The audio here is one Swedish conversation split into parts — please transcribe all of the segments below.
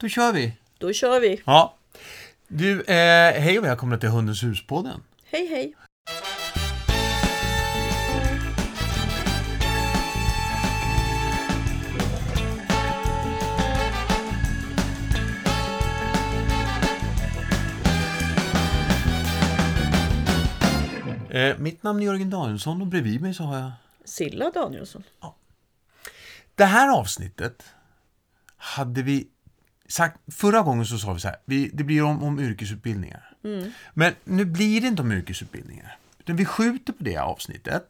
Då kör vi. Då kör vi. Ja. Du, eh, hej och välkomna till Hundens hus-podden. Hej hej. Eh, mitt namn är Jörgen Danielsson och bredvid mig så har jag... Silla Danielsson. Det här avsnittet hade vi sagt... Förra gången så sa vi så här, vi, det blir om, om yrkesutbildningar. Men nu blir det inte om yrkesutbildningar. Utan vi skjuter på det avsnittet.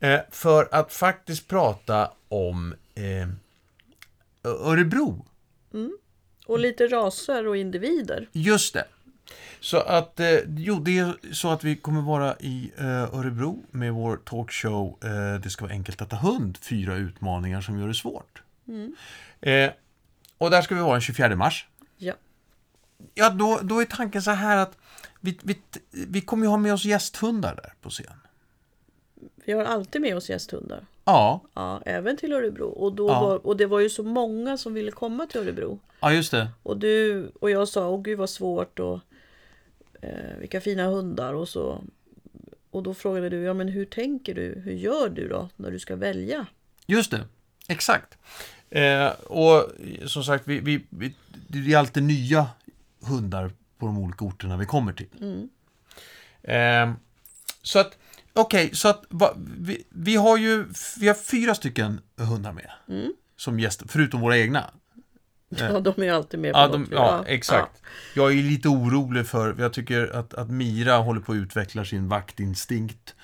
Eh, för att faktiskt prata om eh, Örebro. Och lite raser och individer. Just det. Så att, eh, jo, det är så att vi kommer vara i eh, Örebro med vår talkshow eh, Det ska vara enkelt att ta hund, fyra utmaningar som gör det svårt. Eh, och där ska vi vara den 24 mars. Ja. Ja, då, då är tanken så här att vi, vi, vi kommer ju ha med oss gästhundar där på scen. Vi har alltid med oss gästhundar. Ja, Ja, även till Örebro. Och, då Ja. var, och det var ju så många som ville komma till Örebro. ja just det. Och du och jag sa, åh gud vad svårt och eh, vilka fina hundar och så. Och då frågade du, ja men hur tänker du? Hur gör du då när du ska välja? Just det, exakt. Eh, och som sagt, vi, vi, vi, det är alltid nya hundar på de olika orterna vi kommer till. Eh, så att, okej, så att va, vi, vi har ju vi har fyra stycken hundar med. Som gäster, förutom våra egna. Ja, de är alltid med på Ja, de, ja, exakt. Jag är lite orolig för, jag tycker att, att Mira håller på att utveckla sin vaktinstinkt.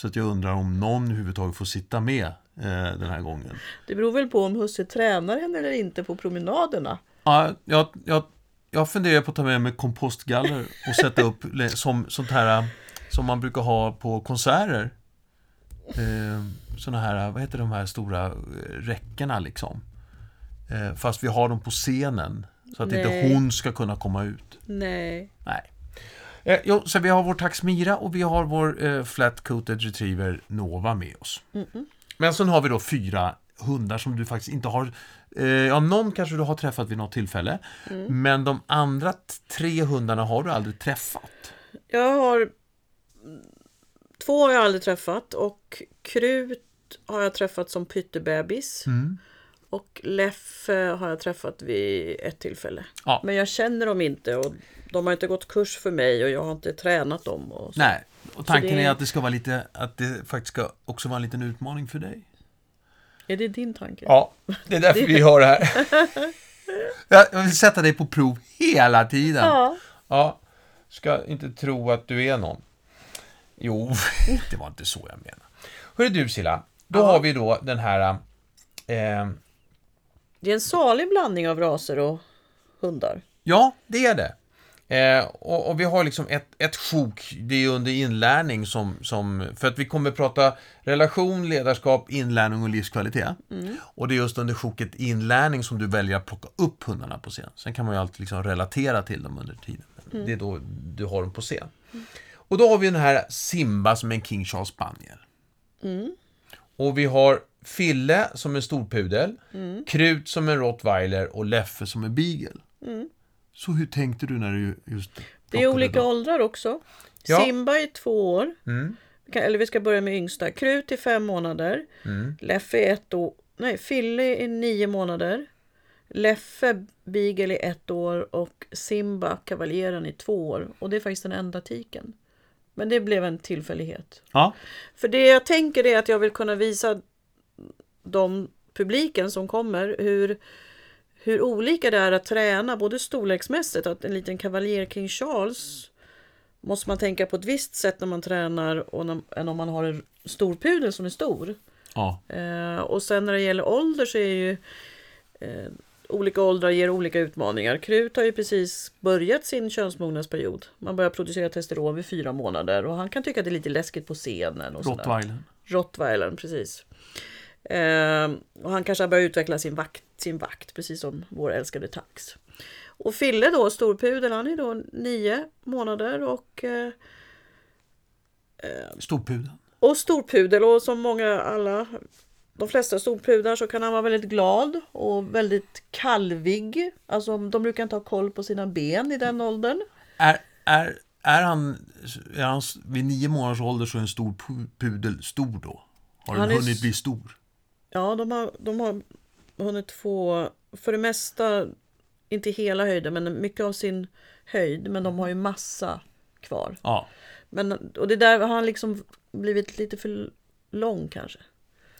Så att jag undrar om någon överhuvudtaget får sitta med eh, den här gången. Det beror väl på om husse tränar henne eller inte på promenaderna. Ja, jag, jag, jag funderar på att ta med mig kompostgaller och sätta upp som sånt här som man brukar ha på konserter. Eh, såna här, vad heter de här stora eh, räckena liksom. Eh, fast vi har dem på scenen. Så att inte Nej. hon ska kunna komma ut. Nej. Nej. Eh, jo, så vi har vår tax Mira och vi har vår eh, flat-coated retriever Nova med oss. Men sen har vi då fyra hundar som du faktiskt inte har... Eh, ja, någon kanske du har träffat vid något tillfälle. Men de andra tre hundarna har du aldrig träffat. Jag har... Två har jag aldrig träffat och Krut har jag träffat som pyttebebis. Mm. Och Leffe har jag träffat vid ett tillfälle. Ja. Men jag känner dem inte och de har inte gått kurs för mig och jag har inte tränat dem. Och så. Nej, och tanken det- är att det ska vara lite... Att det faktiskt ska också vara en liten utmaning för dig. Är det din tanke? Ja, det är därför vi har det här. Jag vill sätta dig på prov hela tiden. Ja. Ja, ska inte tro att du är någon. Jo, det var inte så jag menade. Hörru du Silla, då har vi då den här... Eh, Det är en salig blandning av raser och hundar. ja, det är det. Eh, och, och vi har liksom ett, ett sjok, det är under inlärning som, som... För att vi kommer prata relation, ledarskap, inlärning och livskvalitet. Och det är just under sjoket inlärning som du väljer att plocka upp hundarna på scen. Sen kan man ju alltid liksom relatera till dem under tiden. Men Det är då du har dem på scen. Och då har vi den här Simba som är en King Charles Spaniel. Och vi har Fille som en storpudel, Krut som en rottweiler och Leffe som en beagle. Så hur tänkte du när du just Det är olika dem? åldrar också. Ja. Simba är två år. Mm. Eller vi ska börja med yngsta. Krut är fem månader. Mm. Leffe är ett år. Nej, Fille är nio månader. Leffe Beagle är ett år och Simba Kavaljeren är två år. Och det är faktiskt den enda tiken. Men det blev en tillfällighet. Ja, För det jag tänker är att jag vill kunna visa de publiken som kommer hur, hur olika det är att träna, både storleksmässigt, att en liten kavaljer King Charles måste man tänka på ett visst sätt när man tränar och när, än om man har en storpudel som är stor. ja, Eh, och sen när det gäller ålder så är ju eh, olika åldrar ger olika utmaningar. Krut har ju precis börjat sin könsmognadsperiod. Man börjar producera testosteron vid fyra månader och han kan tycka att det är lite läskigt på scenen. Och sådär. rottweilern. Rottweilern, precis. Eh, och han kanske har börjat utveckla sin vakt, sin vakt, precis som vår älskade tax. Och Fille då, storpudel, han är då nio månader och, eh, Storpudeln. och storpudel och som många alla de flesta storpudar så kan han vara väldigt glad och väldigt kalvig. Alltså de brukar inte ha koll på sina ben i den åldern. Är, är, är han, är han vid nio månaders ålder så är en stor pu- pudel stor då? Har den Han är hunnit bli stor? Ja, de har, de har hunnit få, för det mesta, inte hela höjden, men mycket av sin höjd. Men de har ju massa kvar. Ja. Men, och det där har han liksom blivit lite för lång kanske.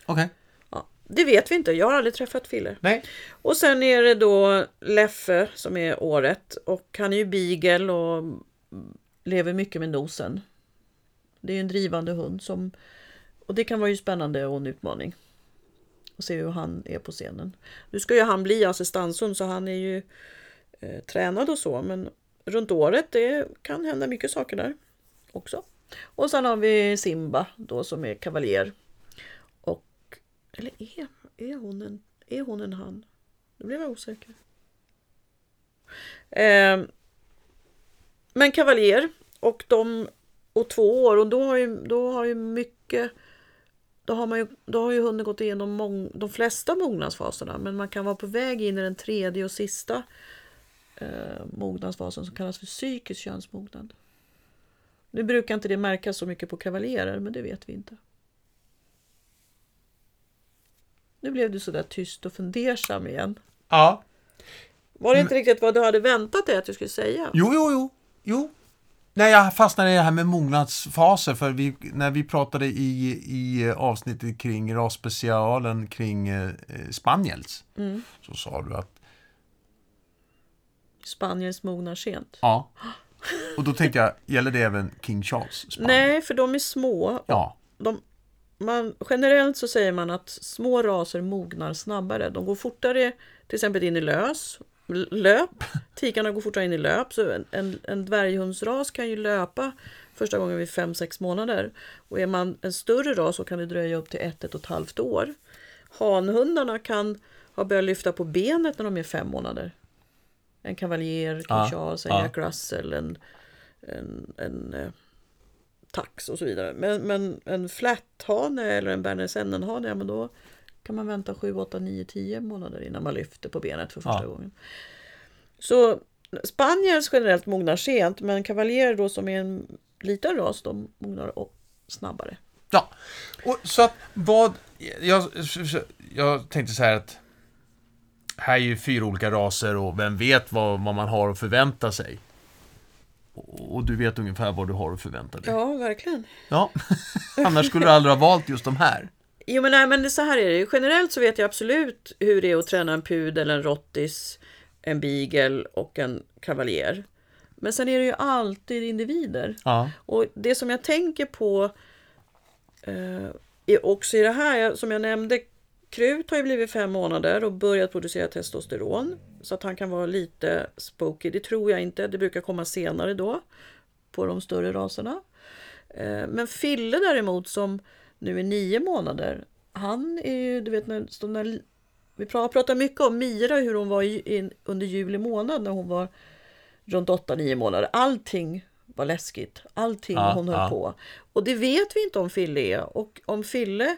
Okej. Ja, det vet vi inte, jag har aldrig träffat Fille. Nej. Och sen är det då Leffe som är året och han är ju beagle och lever mycket med nosen. Det är en drivande hund som och det kan vara ju spännande och en utmaning och se hur han är på scenen. Nu ska ju han bli assistanshund så han är ju eh, tränad och så men runt året det kan hända mycket saker där också. Och sen har vi Simba då som är kavaljer. Och, eller är, är, hon en, är hon en han? Nu blev jag osäker. Eh, men kavaljer och de och två år och då har ju, då har ju mycket då har, man ju, då har ju hunden gått igenom mång, de flesta mognadsfaserna men man kan vara på väg in i den tredje och sista eh, mognadsfasen som kallas för psykisk könsmognad. Nu brukar inte det märkas så mycket på kavaljerer men det vet vi inte. Nu blev du sådär tyst och fundersam igen. Ja. Var det inte riktigt vad du hade väntat dig att du skulle säga? Jo, jo, jo. jo. Nej, jag fastnade i det här med mognadsfaser för vi, när vi pratade i, i avsnittet kring rasspecialen kring eh, spaniels Mm. så sa du att Spaniens mognar sent. ja. Och då tänkte jag, gäller det även King Charles spaniel? Nej, för de är små. Ja. De, man, generellt så säger man att små raser mognar snabbare. De går fortare till exempel in i lös, löp. Tikarna går fortare in i löp. Så en, en, en dvärghundsras kan ju löpa första gången vid 5-6 månader. Och är man en större ras så kan det dröja upp till ett, ett och ett halvt år. Hanhundarna kan ha börjat lyfta på benet när de är fem månader. En kavaljer, King Ja, Charles, en ja. Jack Russell, en, en, en eh, tax och så vidare. Men, men en flatthane eller en Berner Sennenhane, ja men då kan man vänta 7, 8, 9, 10 månader innan man lyfter på benet för första Ja. gången. Så Spaniels generellt mognar sent, men kavaljer då som är en liten ras, de mognar snabbare. Ja, och så att vad... Jag, jag tänkte så här att här är ju fyra olika raser och vem vet vad, vad man har att förvänta sig. Och, och du vet ungefär vad du har att förvänta dig. Ja, verkligen. Ja, annars skulle du aldrig ha valt just de här. Jo men nej men det, så här är det. Generellt så vet jag absolut hur det är att träna en pudel, en rottis, en beagle och en kavaljer. Men sen är det ju alltid individer. Ja, Och det som jag tänker på eh, är också i det här, som jag nämnde, Krut har ju blivit fem månader och börjat producera testosteron. Så att han kan vara lite spooky, det tror jag inte. Det brukar komma senare då på de större raserna. Eh, men Fille däremot som nu är nio månader, han är ju, du vet när, när vi pra- pratar mycket om Mira, hur hon var i, under juli månad när hon var runt 8-9 månader. Allting var läskigt. Allting Ja, hon höll ja. på. Och det vet vi inte om Fille är. Och om Fille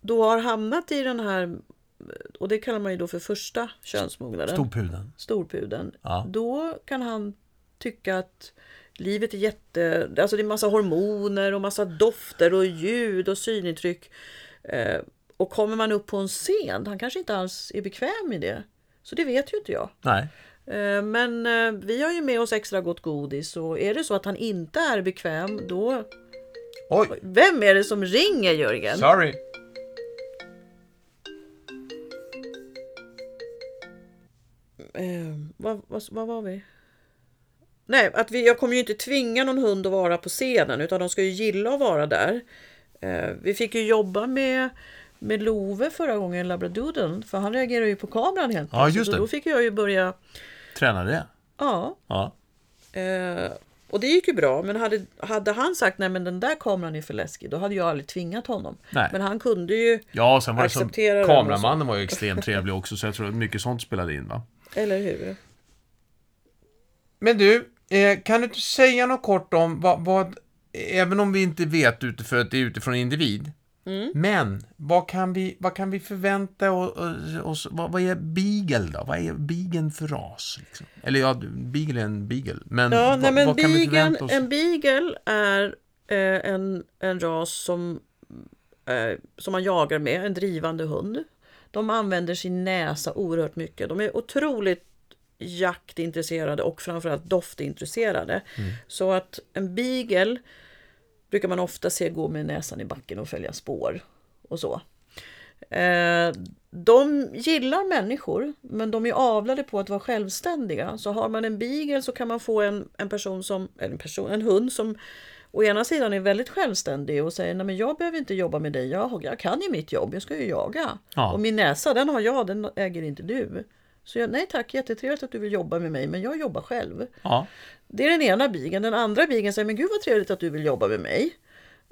då har hamnat i den här, och det kallar man ju då för första könsmognaden, storpudeln. storpudeln, Ja. då kan han tycka att livet är jätte... Alltså det är massa hormoner och massa dofter och ljud och synintryck. Eh, och kommer man upp på en scen, han kanske inte alls är bekväm i det. Så det vet ju inte jag. Nej. Eh, Men eh, vi har ju med oss extra gott godis och är det så att han inte är bekväm då... Oj, Vem är det som ringer Jörgen? sorry. Eh, vad, vad, vad var vi? Nej, att vi, jag kommer ju inte tvinga någon hund att vara på scenen utan de ska ju gilla att vara där. Eh, vi fick ju jobba med, med Love förra gången, labradoodlen, för han reagerar ju på kameran helt Ja, just det. då fick jag ju börja, Träna det. ja. Ja. Eh, och det gick ju bra, men hade, hade han sagt nej men den där kameran är för läskig, då hade jag aldrig tvingat honom. Nej. Men han kunde ju, Ja, sen var det som Acceptera den kameramannen var ju extremt trevlig också, så jag tror att mycket sånt spelade in va. eller hur? Men du, eh, kan du inte säga något kort om vad, vad även om vi inte vet utifrån att det är utifrån individ, Mm. Men vad kan vi, vad kan vi förvänta oss? Vad, vad är beagle då? Vad är beageln för ras? Liksom? Eller ja, beagle är en beagle. Men, Ja, vad, nej, men vad kan vi beagle, förvänta oss? en beagle är eh, en, en ras som, eh, som man jagar med, en drivande hund. De använder sin näsa oerhört mycket. De är otroligt jaktintresserade och framförallt doftintresserade. Mm. Så att en beagle brukar man ofta se gå med näsan i backen och följa spår och så. Eh, de gillar människor, men de är avlade på att vara självständiga. Så har man en beagle så kan man få en, en person som, en, person, en hund som å ena sidan är väldigt självständig och säger nej men jag behöver inte jobba med dig, jag, jag kan ju mitt jobb, jag ska ju jaga. Ja. Och min näsa den har jag, den äger inte du. Så jag, nej tack, jättetrevligt att du vill jobba med mig, men jag jobbar själv. Ja. Det är den ena bigen. Den andra bigen säger men gud vad trevligt att du vill jobba med mig.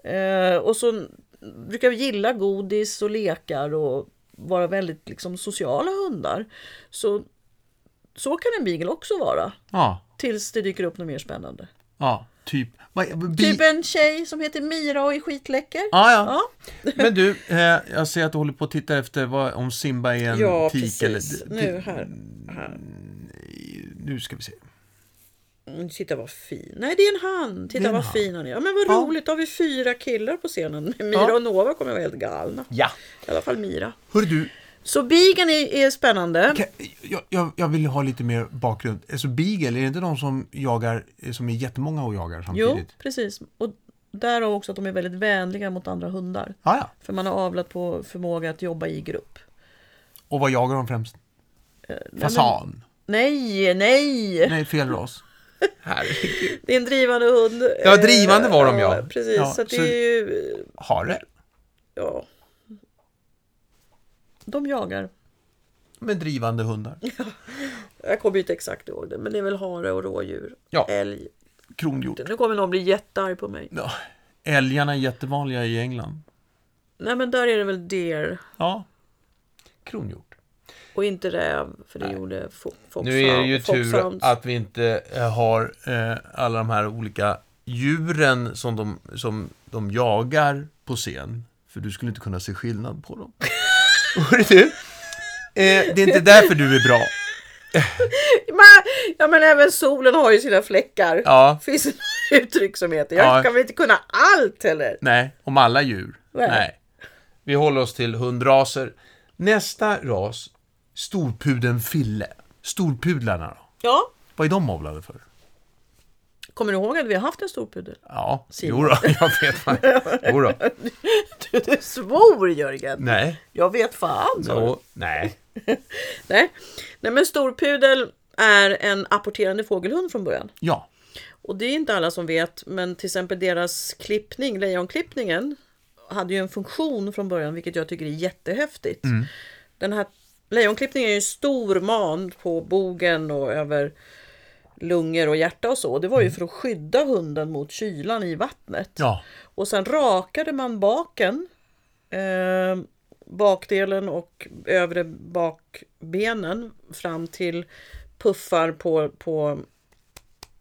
Eh, och så brukar vi gilla godis och lekar och vara väldigt liksom, sociala hundar. Så, så kan en beagle också vara. Ja. Tills det dyker upp något mer spännande. Ja. Typ. Vad, Typ en tjej som heter Mira och är skitläcker. Ja, ja. Ja, Men du, eh, jag ser att du håller på att titta efter vad, om Simba är en ja tik precis. eller... Nu här. här. Nu ska vi se. Mm, Titta vad fin. Nej det är en han. Titta en vad han. fin han är. Ja men vad Ja. roligt. Då har vi fyra killar på scenen. Mira Ja. och Nova kommer vara helt galna. Ja. I alla fall Mira. Hörru du, Så bigen är, är spännande. Kan- Jag, jag, jag vill ha lite mer bakgrund. Alltså beagle, är det inte de som jagar, som är jättemånga och jagar Jo, samtidigt? precis. Och därav också att de är väldigt vänliga mot andra hundar. Ja, ja. För man har avlat på förmåga att jobba i grupp. Och vad jagar de främst? Eh, nej, Fasan? Nej, nej! Nej, fel ras. Herregud. Det är en drivande hund. Ja, drivande var de, ja. Precis, Ja, så det är ju... Hare? Ja. De jagar. Med drivande hundar. Jag kommer inte exakt ihåg det, men det är väl hare och rådjur. Ja. Älg. Kronhjort. Nu kommer någon bli jättearg på mig. Ja. Älgarna är jättevanliga i England. Nej, men där är det väl deer. Ja. Kronhjort. Och inte räv, för det gjorde fo- foxhound. Nu är det ju tur att vi inte eh, har eh, alla de här olika djuren som de, som de jagar på scen. För du skulle inte kunna se skillnad på dem. Hörru du, eh, det är inte därför du är bra. Men, ja men även solen har ju sina fläckar. Ja, finns något uttryck som heter. Jag Ja. kan väl inte kunna allt heller. nej, om alla djur. Nej. Nej. Vi håller oss till hundraser. Nästa ras, storpudeln Fille. Storpudlarna då? Ja. Vad är de avlade för? Kommer du ihåg att vi har haft en storpudel? Ja, Simon. jo då, jag vet. vad- Jo då. Du, du svor Jörgen. Nej, Jag vet fan. sa nej. Nej. Nej men storpudel är en apporterande fågelhund från början. Ja, Och det är inte alla som vet, men till exempel deras klippning, lejonklippningen, hade ju en funktion från början, vilket jag tycker är jättehäftigt. Den här lejonklippningen är ju en stor man på bogen och över lungor och hjärta och så. Det var ju för att skydda hunden mot kylan i vattnet. ja, Och sen rakade man baken, eh, bakdelen och övre bakbenen fram till puffar på, på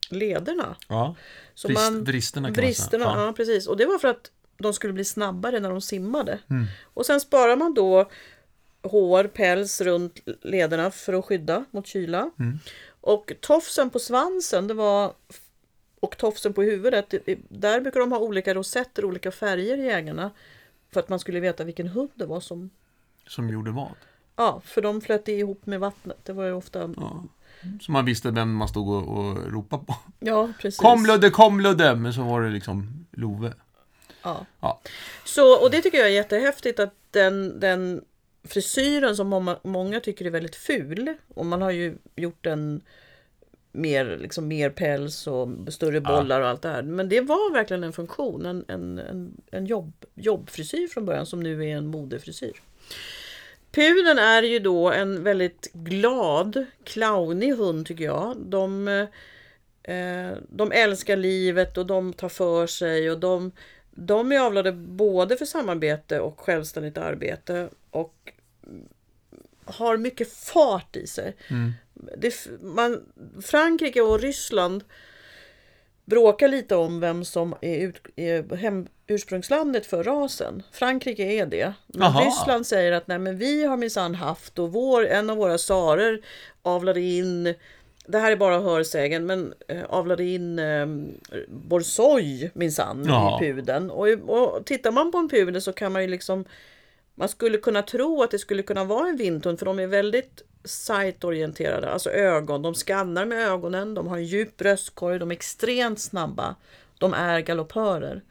lederna. ja. Så Vrist, man, vristerna kan bristerna, man säga. ja. precis. Och det var för att de skulle bli snabbare när de simmade. Mm. Och sen sparar man då hår, päls runt lederna för att skydda mot kyla. Mm. Och tofsen på svansen, det var och tofsen på huvudet, det- där brukar de ha olika rosetter, olika färger i ägarna. För att man skulle veta vilken hund det var som... Som gjorde vad? Ja, för de flöt ihop med vattnet. Det var ju ofta... Ja. Så man visste vem man stod och, och ropade på. Ja, precis. Kom Ludde, kom Ludde! Men så var det liksom Love. Ja. Ja. Så, och det tycker jag är jättehäftigt att den, den frisyren som många, många tycker är väldigt ful och man har ju gjort den mer, liksom, mer päls och större bollar och allt det här. Men det var verkligen en funktion, en, en, en, en jobb, jobbfrisyr från början som nu är en modefrisyr. Pudeln är ju då en väldigt glad, clownig hund tycker jag. De, eh, de älskar livet och de tar för sig och de, de är avlade både för samarbete och självständigt arbete och har mycket fart i sig. Mm. Det, man, Frankrike och Ryssland bråkar lite om vem som är, ut, är hem, ursprungslandet för rasen. Frankrike är det. Men Jaha. Ryssland säger att nej, men vi har minsann haft och vår, en av våra tsarer avlade in det här är bara hörsägen, men eh, avlade in eh, borsoj minsann i pudeln. Och, och tittar man på en pudel så kan man ju liksom man skulle kunna tro att det skulle kunna vara en vindhund för de är väldigt sight-orienterade, alltså ögon. De skannar med ögonen, de har en djup bröstkorg, de är extremt snabba. De är galoppörer.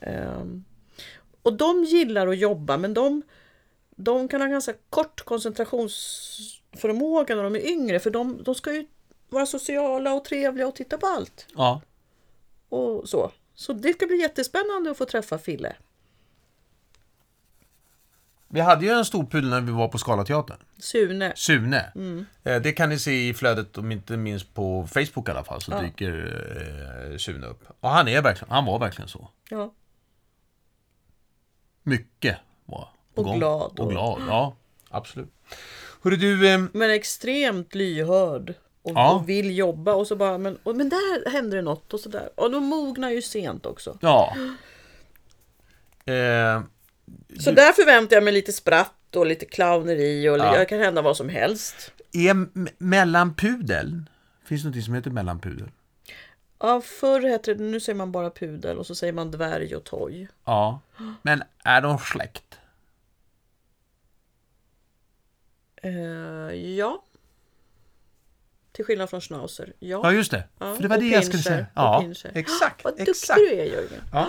Ehm, och de gillar att jobba, men de, de kan ha ganska kort koncentrationsförmåga när de är yngre, för de, de ska ju vara sociala och trevliga och titta på allt. Ja. Och så. så det ska bli jättespännande att få träffa Fille. Vi hade ju en stor pudel när vi var på Scalateatern. Sune. Sune. Eh, Det kan ni se i flödet, om inte minst på Facebook i alla fall, så Ja. dyker eh, Sune upp. Och han är verkligen, han var verkligen så. Ja. Mycket var på Och gång. glad Och och- glad, ja. Absolut. Hörru du, eh, Men extremt lyhörd. Och, Ja. och vill jobba och så bara, men, och, men där händer det något och sådär. Och de mognar ju sent också. ja. Eh, Så där förväntar jag mig lite spratt och lite clowneri och Ja. det kan hända vad som helst. är m- mellanpudeln, finns det något som heter mellanpudel? Ja, förr hette det, nu säger man bara pudel och så säger man dvärg och toj. Ja. Men är de släkt? Eh, ja. Till skillnad från schnauzer. Ja. Ja, just det. Ja, För det var det jag skulle säga. Ja, exakt. Vad duktig exakt. du är Jörgen. Ja.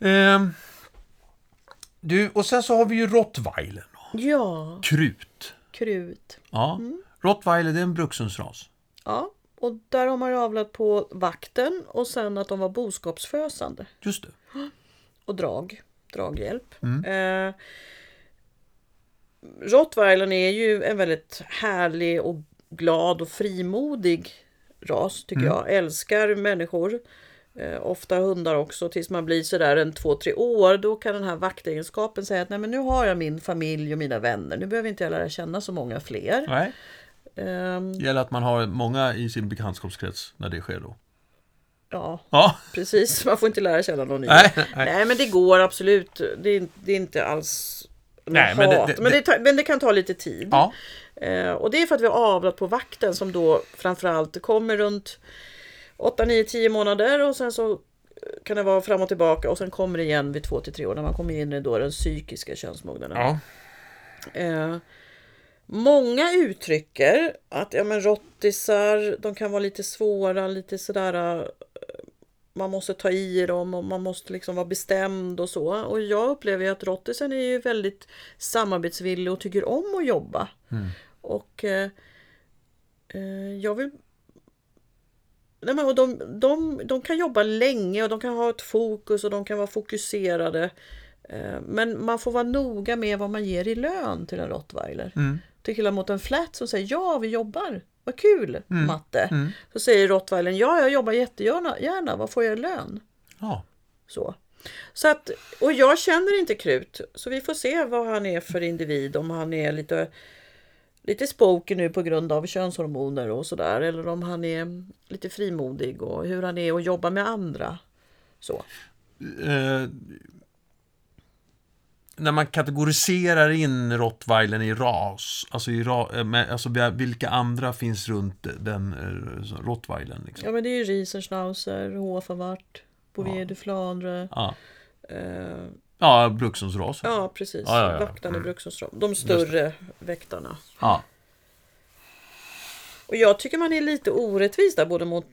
Ehm, du, och sen så har vi ju rottweiler. då. Ja, Krut. krut. Ja. Mm. Rottweiler, det är en brukshundsras. Ja, och där har man ju avlat på vakten och sen att de var boskapsfösande. Just det. och drag, draghjälp. Mm. Eh, Rottweilern är ju en väldigt härlig och glad och frimodig ras tycker Mm. jag. Älskar människor. Eh, ofta hundar också tills man blir sådär en två, tre år. Då kan den här vaktegenskapen säga att Nej, men nu har jag min familj och mina vänner. Nu behöver inte jag lära känna så många fler. Nej. Ehm, Det gäller att man har många i sin bekantskapskrets när det sker då. ja, Ja. precis. Man får inte lära känna någon ny. Nej, nej. Nej, men det går absolut. Det är, det är inte alls Nej, men det- det- men, det, men det kan ta lite tid. Ja. Eh, och det är för att vi har avlat på vakten som då framförallt kommer runt 8, 9, 10 månader och sen så kan det vara fram och tillbaka och sen kommer det igen vid 2 till 3 år när man kommer in i då den psykiska könsmognaden. ja. Eh, många uttrycker att ja, men rottisar, de kan vara lite svåra, lite sådär eh, man måste ta i dem och man måste liksom vara bestämd och så. Och jag upplever att rottisen är ju väldigt samarbetsvillig och tycker om att jobba. Och eh, eh, jag vill Nej, men, och de, de, de kan jobba länge och de kan ha ett fokus och de kan vara fokuserade. Eh, Men man får vara noga med vad man ger i lön till en rottweiler. Mm. Till skillnad mot en flat som säger ja, vi jobbar. Vad kul, Mm. matte. Så säger rottweilern ja, jag jobbar jättegärna. Gärna. Vad får jag i lön? ja. Så. Så att, och jag känner inte Krut, så vi får se vad han är för individ. Om han är lite, lite spooky nu på grund av könshormoner och sådär. Eller om han är lite frimodig och hur han är att jobba med andra. Så. Eh, när man kategoriserar in rottweilern i ras, alltså, i ra, eh, med, alltså vilka andra finns runt den eh, rottweilern? Liksom? Ja men det är ju Riesenschnauzer, Hoferwart, Bouvier Ja. du Flandre. Ja. Eh, Ja, brukshundsrasen. ja precis, Ja, ja, ja. vaktarna Mm. i Bruksholmsram. De större väktarna. Ja. Och jag tycker man är lite orättvis där både mot,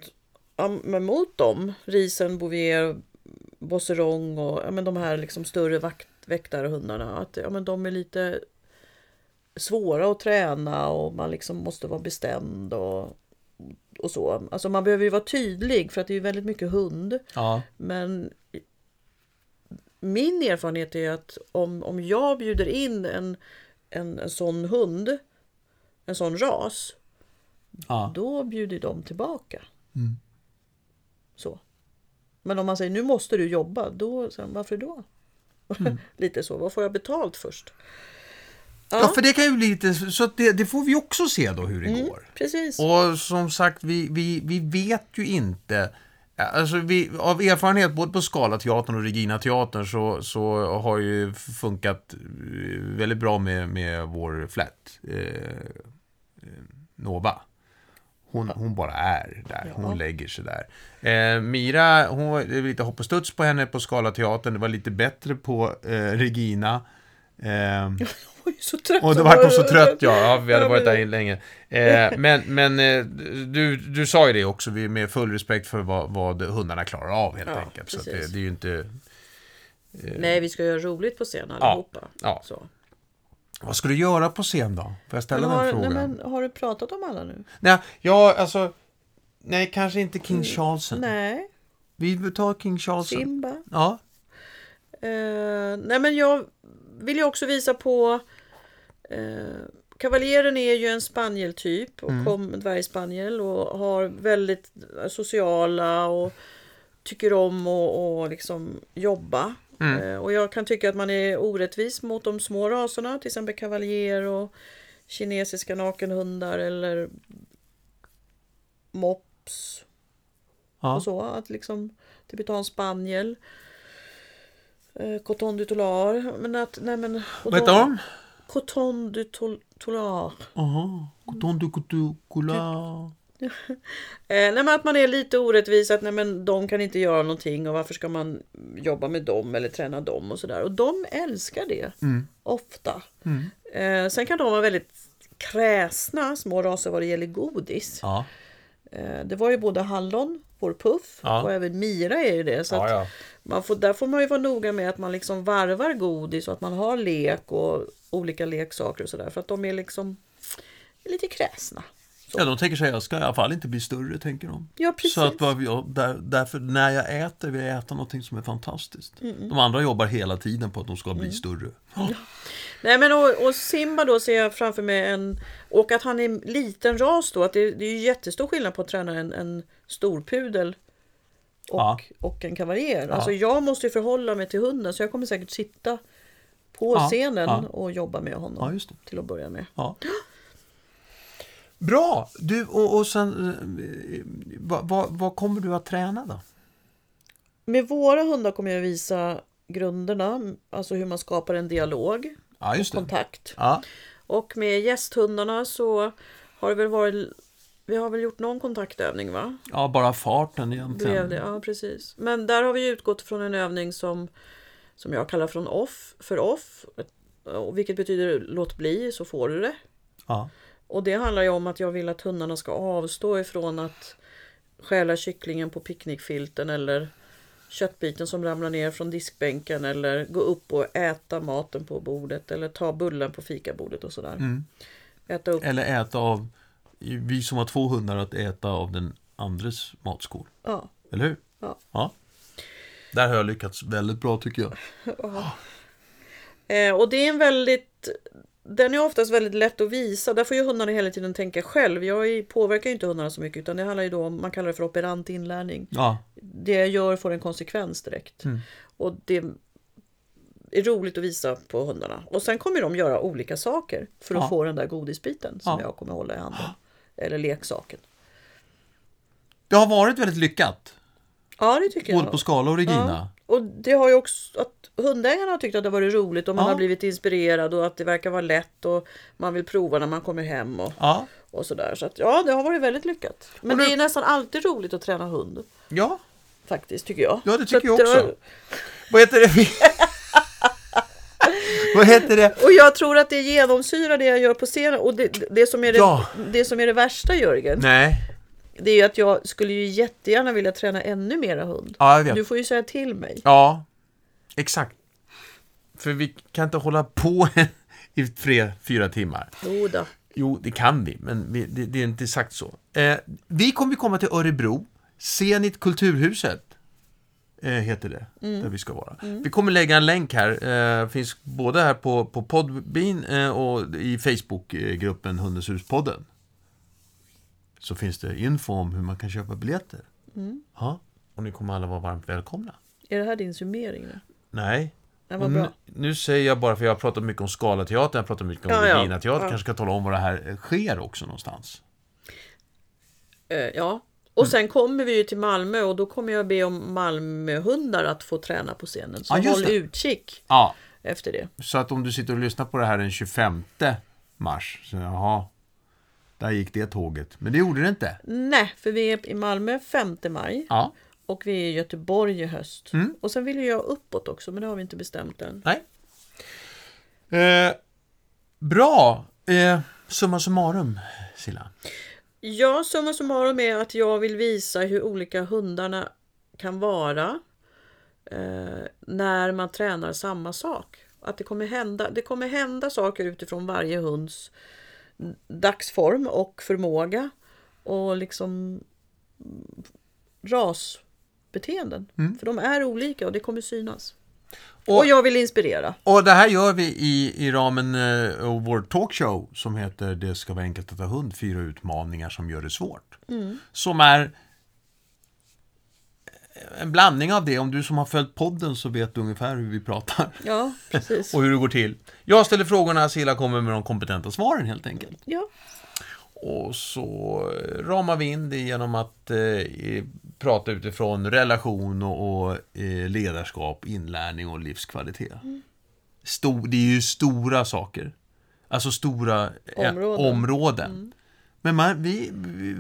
ja, mot dem. Riesen, Bouvier, Bosserong och ja, men de här liksom större vakt, väktarhundarna. Att ja, men de är lite svåra att träna och man liksom måste vara bestämd och, och så. Alltså man behöver ju vara tydlig för att det är ju väldigt mycket hund. ja. Men min erfarenhet är att om, om jag bjuder in en, en, en sån hund, en sån ras, ja. då bjuder de tillbaka. Mm. Så. Men om man säger nu måste du jobba, då säger man, varför då? Mm. Lite så, vad får jag betalt först? Ja, för det kan ju bli lite, så att det, det får vi också se då hur det Mm. går. Precis. Och som sagt, vi, vi, vi vet ju inte Alltså vi, av erfarenhet både på Scalateatern och Regina teatern så, så har ju funkat eh, väldigt bra med, med vår flat eh, eh, Nova. Hon, hon bara är där, hon Ja. lägger sig där. Eh, Mira, hon var, lite hopp och studs på henne på Scalateatern, det var lite bättre på eh, Regina. Eh, så trött och då vart hon så trött, ja. ja vi hade Ja, varit där länge. Eh, men men eh, du, du sa ju det också, vi med full respekt för vad, vad hundarna klarar av helt Ja, enkelt. Så det, precis. det är ju inte... Nej, vi ska göra roligt på scen Ja, allihopa. ja. Så. Vad ska du göra på scen då? Får jag ställa har, den nej, frågan? men, har du pratat om alla nu? Nej, ja, alltså... Nej, kanske inte King Charlesen. Nej, Vi vill ta King Charlesen. Simba. Ja. Eh, nej men jag vill ju också visa på eh, Kavaljeren är ju en spanieltyp och kom en dvärgspaniel och har väldigt sociala och tycker om att och liksom jobba. Eh, och jag kan tycka att man är orättvis mot de små raserna, till exempel kavaljer och kinesiska nakenhundar eller mops ja. och så. Att liksom tibetansk spaniel. Eh, Coton du Tolar. Men att, nej men. och Vad heter de? Coton du Tol- Tolar. Jaha. Coton du coton cola. Eh, nej men att man är lite orättvis. Att nej men de kan inte göra någonting. Och varför ska man jobba med dem eller träna dem och sådär. Och de älskar det. Ofta. Eh, sen kan de vara väldigt kräsna små raser vad det gäller godis. Ja. Eh, det var ju både Hallon, vår puff Ja. och även Mira är ju det. Så ja. Man får, där får man ju vara noga med att man liksom varvar godis och att man har lek och olika leksaker och sådär. För att de är liksom lite kräsna. Ja, de tänker sig jag ska i alla fall inte bli större, tänker de. Ja, precis. Så att vad jag, där, därför när jag äter vill jag äta någonting som är fantastiskt. Mm. De andra jobbar hela tiden på att de ska bli större. Nej men och, och Simba då ser jag framför mig en... Och att han är liten ras då. Att det, det är jättestor skillnad på att träna en, en storpudel och, Ja. och en kavaljer. Alltså jag måste ju förhålla mig till hunden så jag kommer säkert sitta på Ja, scenen ja. och jobba med honom. Ja. Till att börja med. Bra! Du, och, och sen, eh, vad, vad, vad kommer du att träna då? Med våra hundar kommer jag visa grunderna. Alltså hur man skapar en dialog. Det. Kontakt. Och med gästhundarna så har det väl varit... Vi har väl gjort någon kontaktövning va? ja bara farten Blev egentligen. det, ja precis. Men där har vi utgått från en övning som, som jag kallar från off, för off. Och vilket betyder låt bli så får du det. Ja. Och det handlar ju om att jag vill att hundarna ska avstå ifrån att stjäla kycklingen på picknickfilten eller köttbiten som ramlar ner från diskbänken eller gå upp och äta maten på bordet eller ta bullen på fikabordet och sådär. Mm. Äta upp. Eller äta av, vi som har två hundar, att äta av den andres matskål. Ja. Eller hur? Ja. Där har jag lyckats väldigt bra tycker jag. Eh, och det är en väldigt den är oftast väldigt lätt att visa. Där får ju hundarna hela tiden tänka själv. Jag påverkar ju inte hundarna så mycket utan det handlar ju då om, man kallar det för operant inlärning. Ja, Det jag gör får en konsekvens direkt. Och det är roligt att visa på hundarna. Och sen kommer de göra olika saker för att Ja. få den där godisbiten som Ja. jag kommer hålla i handen. Eller leksaken. det har varit väldigt lyckat. Ja, det tycker Både jag. på Skala och Regina. Och det har ju också att hundägarna har tyckt att det har varit roligt och man Ja. har blivit inspirerad och att det verkar vara lätt och man vill prova när man kommer hem och, Ja. och sådär. Så att ja, det har varit väldigt lyckat. Men nu- det är nästan alltid roligt att träna hund Ja, faktiskt tycker jag. Ja, det tycker jag också. var- vad heter det? vad heter det? Och jag tror att det genomsyrar det jag gör på scenen. Och det, det, som, är det, Ja. det som är det värsta Jörgen, Nej. Det är ju att jag skulle ju jättegärna vilja träna ännu mera hund. Ja, jag vet. Du får ju säga till mig. Ja, exakt. För vi kan inte hålla på i tre, fyra timmar. Jo då. Jo, det kan vi, men vi, det, det är inte sagt så. Eh, vi kommer komma till Örebro. Zenit Kulturhuset eh, heter det, där vi ska vara. Vi kommer lägga en länk här. Eh, finns både här på, på Podbean eh, och i Facebookgruppen Hundens hus-podden. Så finns det info om hur man kan köpa biljetter. Ja, och ni kommer alla vara varmt välkomna. Är det här din summering? nu? Nej, var bra. nu, säger jag bara, för jag har pratat mycket om Scalateatern, jag har pratat mycket om Ja, ja. Regina Ja. kanske ska tala om var det här eh, sker också någonstans. Eh, ja. Och sen kommer vi ju till Malmö och då kommer jag be om Malmöhundar att få träna på scenen. Så Ja, håll det. utkik Ja, efter det. så att om du sitter och lyssnar på det här den 25 mars, så jaha, där gick det tåget. Men det gjorde det inte. Nej, för vi är i Malmö 5 maj Ja, och vi är i Göteborg i höst. Mm. Och sen vill jag uppåt också, men det har vi inte bestämt än. nej. Eh, bra! Eh, summa summarum, Silla. Ja, summa summarum är att jag vill visa hur olika hundarna kan vara eh, när man tränar samma sak. Att det kommer, hända, det kommer hända saker utifrån varje hunds dagsform och förmåga och liksom mm, rasbeteenden. För de är olika och det kommer synas. Och, Och- jag vill inspirera. Och det här gör vi i, i ramen eh, av vår talkshow som heter Det ska vara enkelt att ha hund, fyra utmaningar som gör det svårt. Som är en blandning av det. Om du som har följt podden så vet du ungefär hur vi pratar Ja, precis. och hur det går till. Jag ställer frågorna, Silla kommer med de kompetenta svaren helt enkelt. Ja, Och så ramar vi in det genom att eh, prata utifrån relation och, och eh, ledarskap, inlärning och livskvalitet. Stor, det är ju stora saker. Alltså stora eh, Områden. områden. Men man, vi, vi,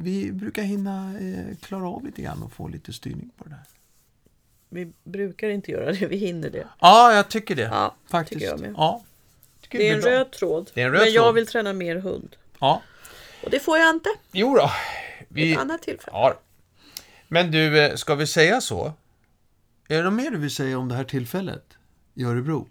vi, brukar hinna eh, klara av lite grann och få lite styrning på det där. vi brukar inte göra det, vi hinner det. Ja, jag tycker det. Ja, faktiskt. tycker jag med. Ja, tycker Det är en bra. röd tråd. Det är en röd men jag tråd. vill träna mer hund. Ja. Och det får jag inte. Jo då. Vi, Ett annat tillfälle. Ja. Men du, eh, ska vi säga så? Är det något mer du vill säga om det här tillfället i Örebro?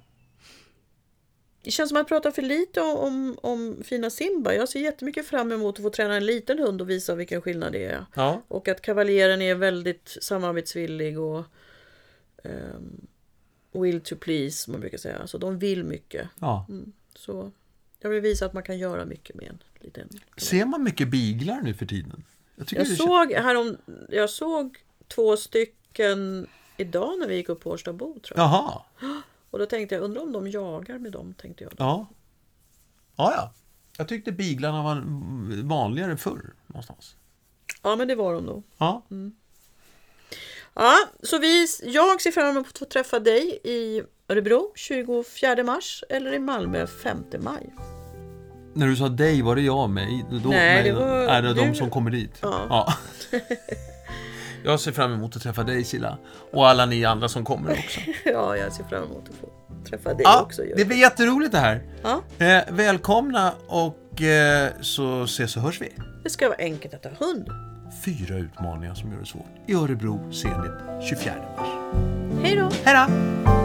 Det känns som att jag pratar för lite om, om, fina Simba. Jag ser jättemycket fram emot att få träna en liten hund och visa vilken skillnad det är. Ja. Och att kavaljeren är väldigt samarbetsvillig och ehm, will to please, som man brukar säga. Så de vill mycket. ja. Så jag vill visa att man kan göra mycket med en liten Ser man mycket biglar nu för tiden? Jag, Jag såg, härom, jag såg två stycken idag när vi gick upp på Årstabo tror jag. Jaha. Och då tänkte jag, undrar om de jagar med dem, tänkte jag. Ja. Ja, ja. Jag tyckte biglarna var vanligare förr någonstans. Ja, men det var de nog. Ja. Ja, så vi, jag ser fram emot att få träffa dig i Örebro 24 mars eller i Malmö 5 maj. När du sa dig, var det jag med? Då, Nej, det var Är det de du. som kommer dit? Ja. jag ser fram emot att träffa dig Silla. Och alla ni andra som kommer också. Ja, jag ser fram emot att få träffa dig Ja, också. det Jörgen. blir jätteroligt det här. Ja, Eh, välkomna och eh, så ses och hörs vi. det ska vara enkelt att ha hund. Fyra utmaningar som gör det svårt. I Örebro senigt 24 mars. Hej då! Hej då!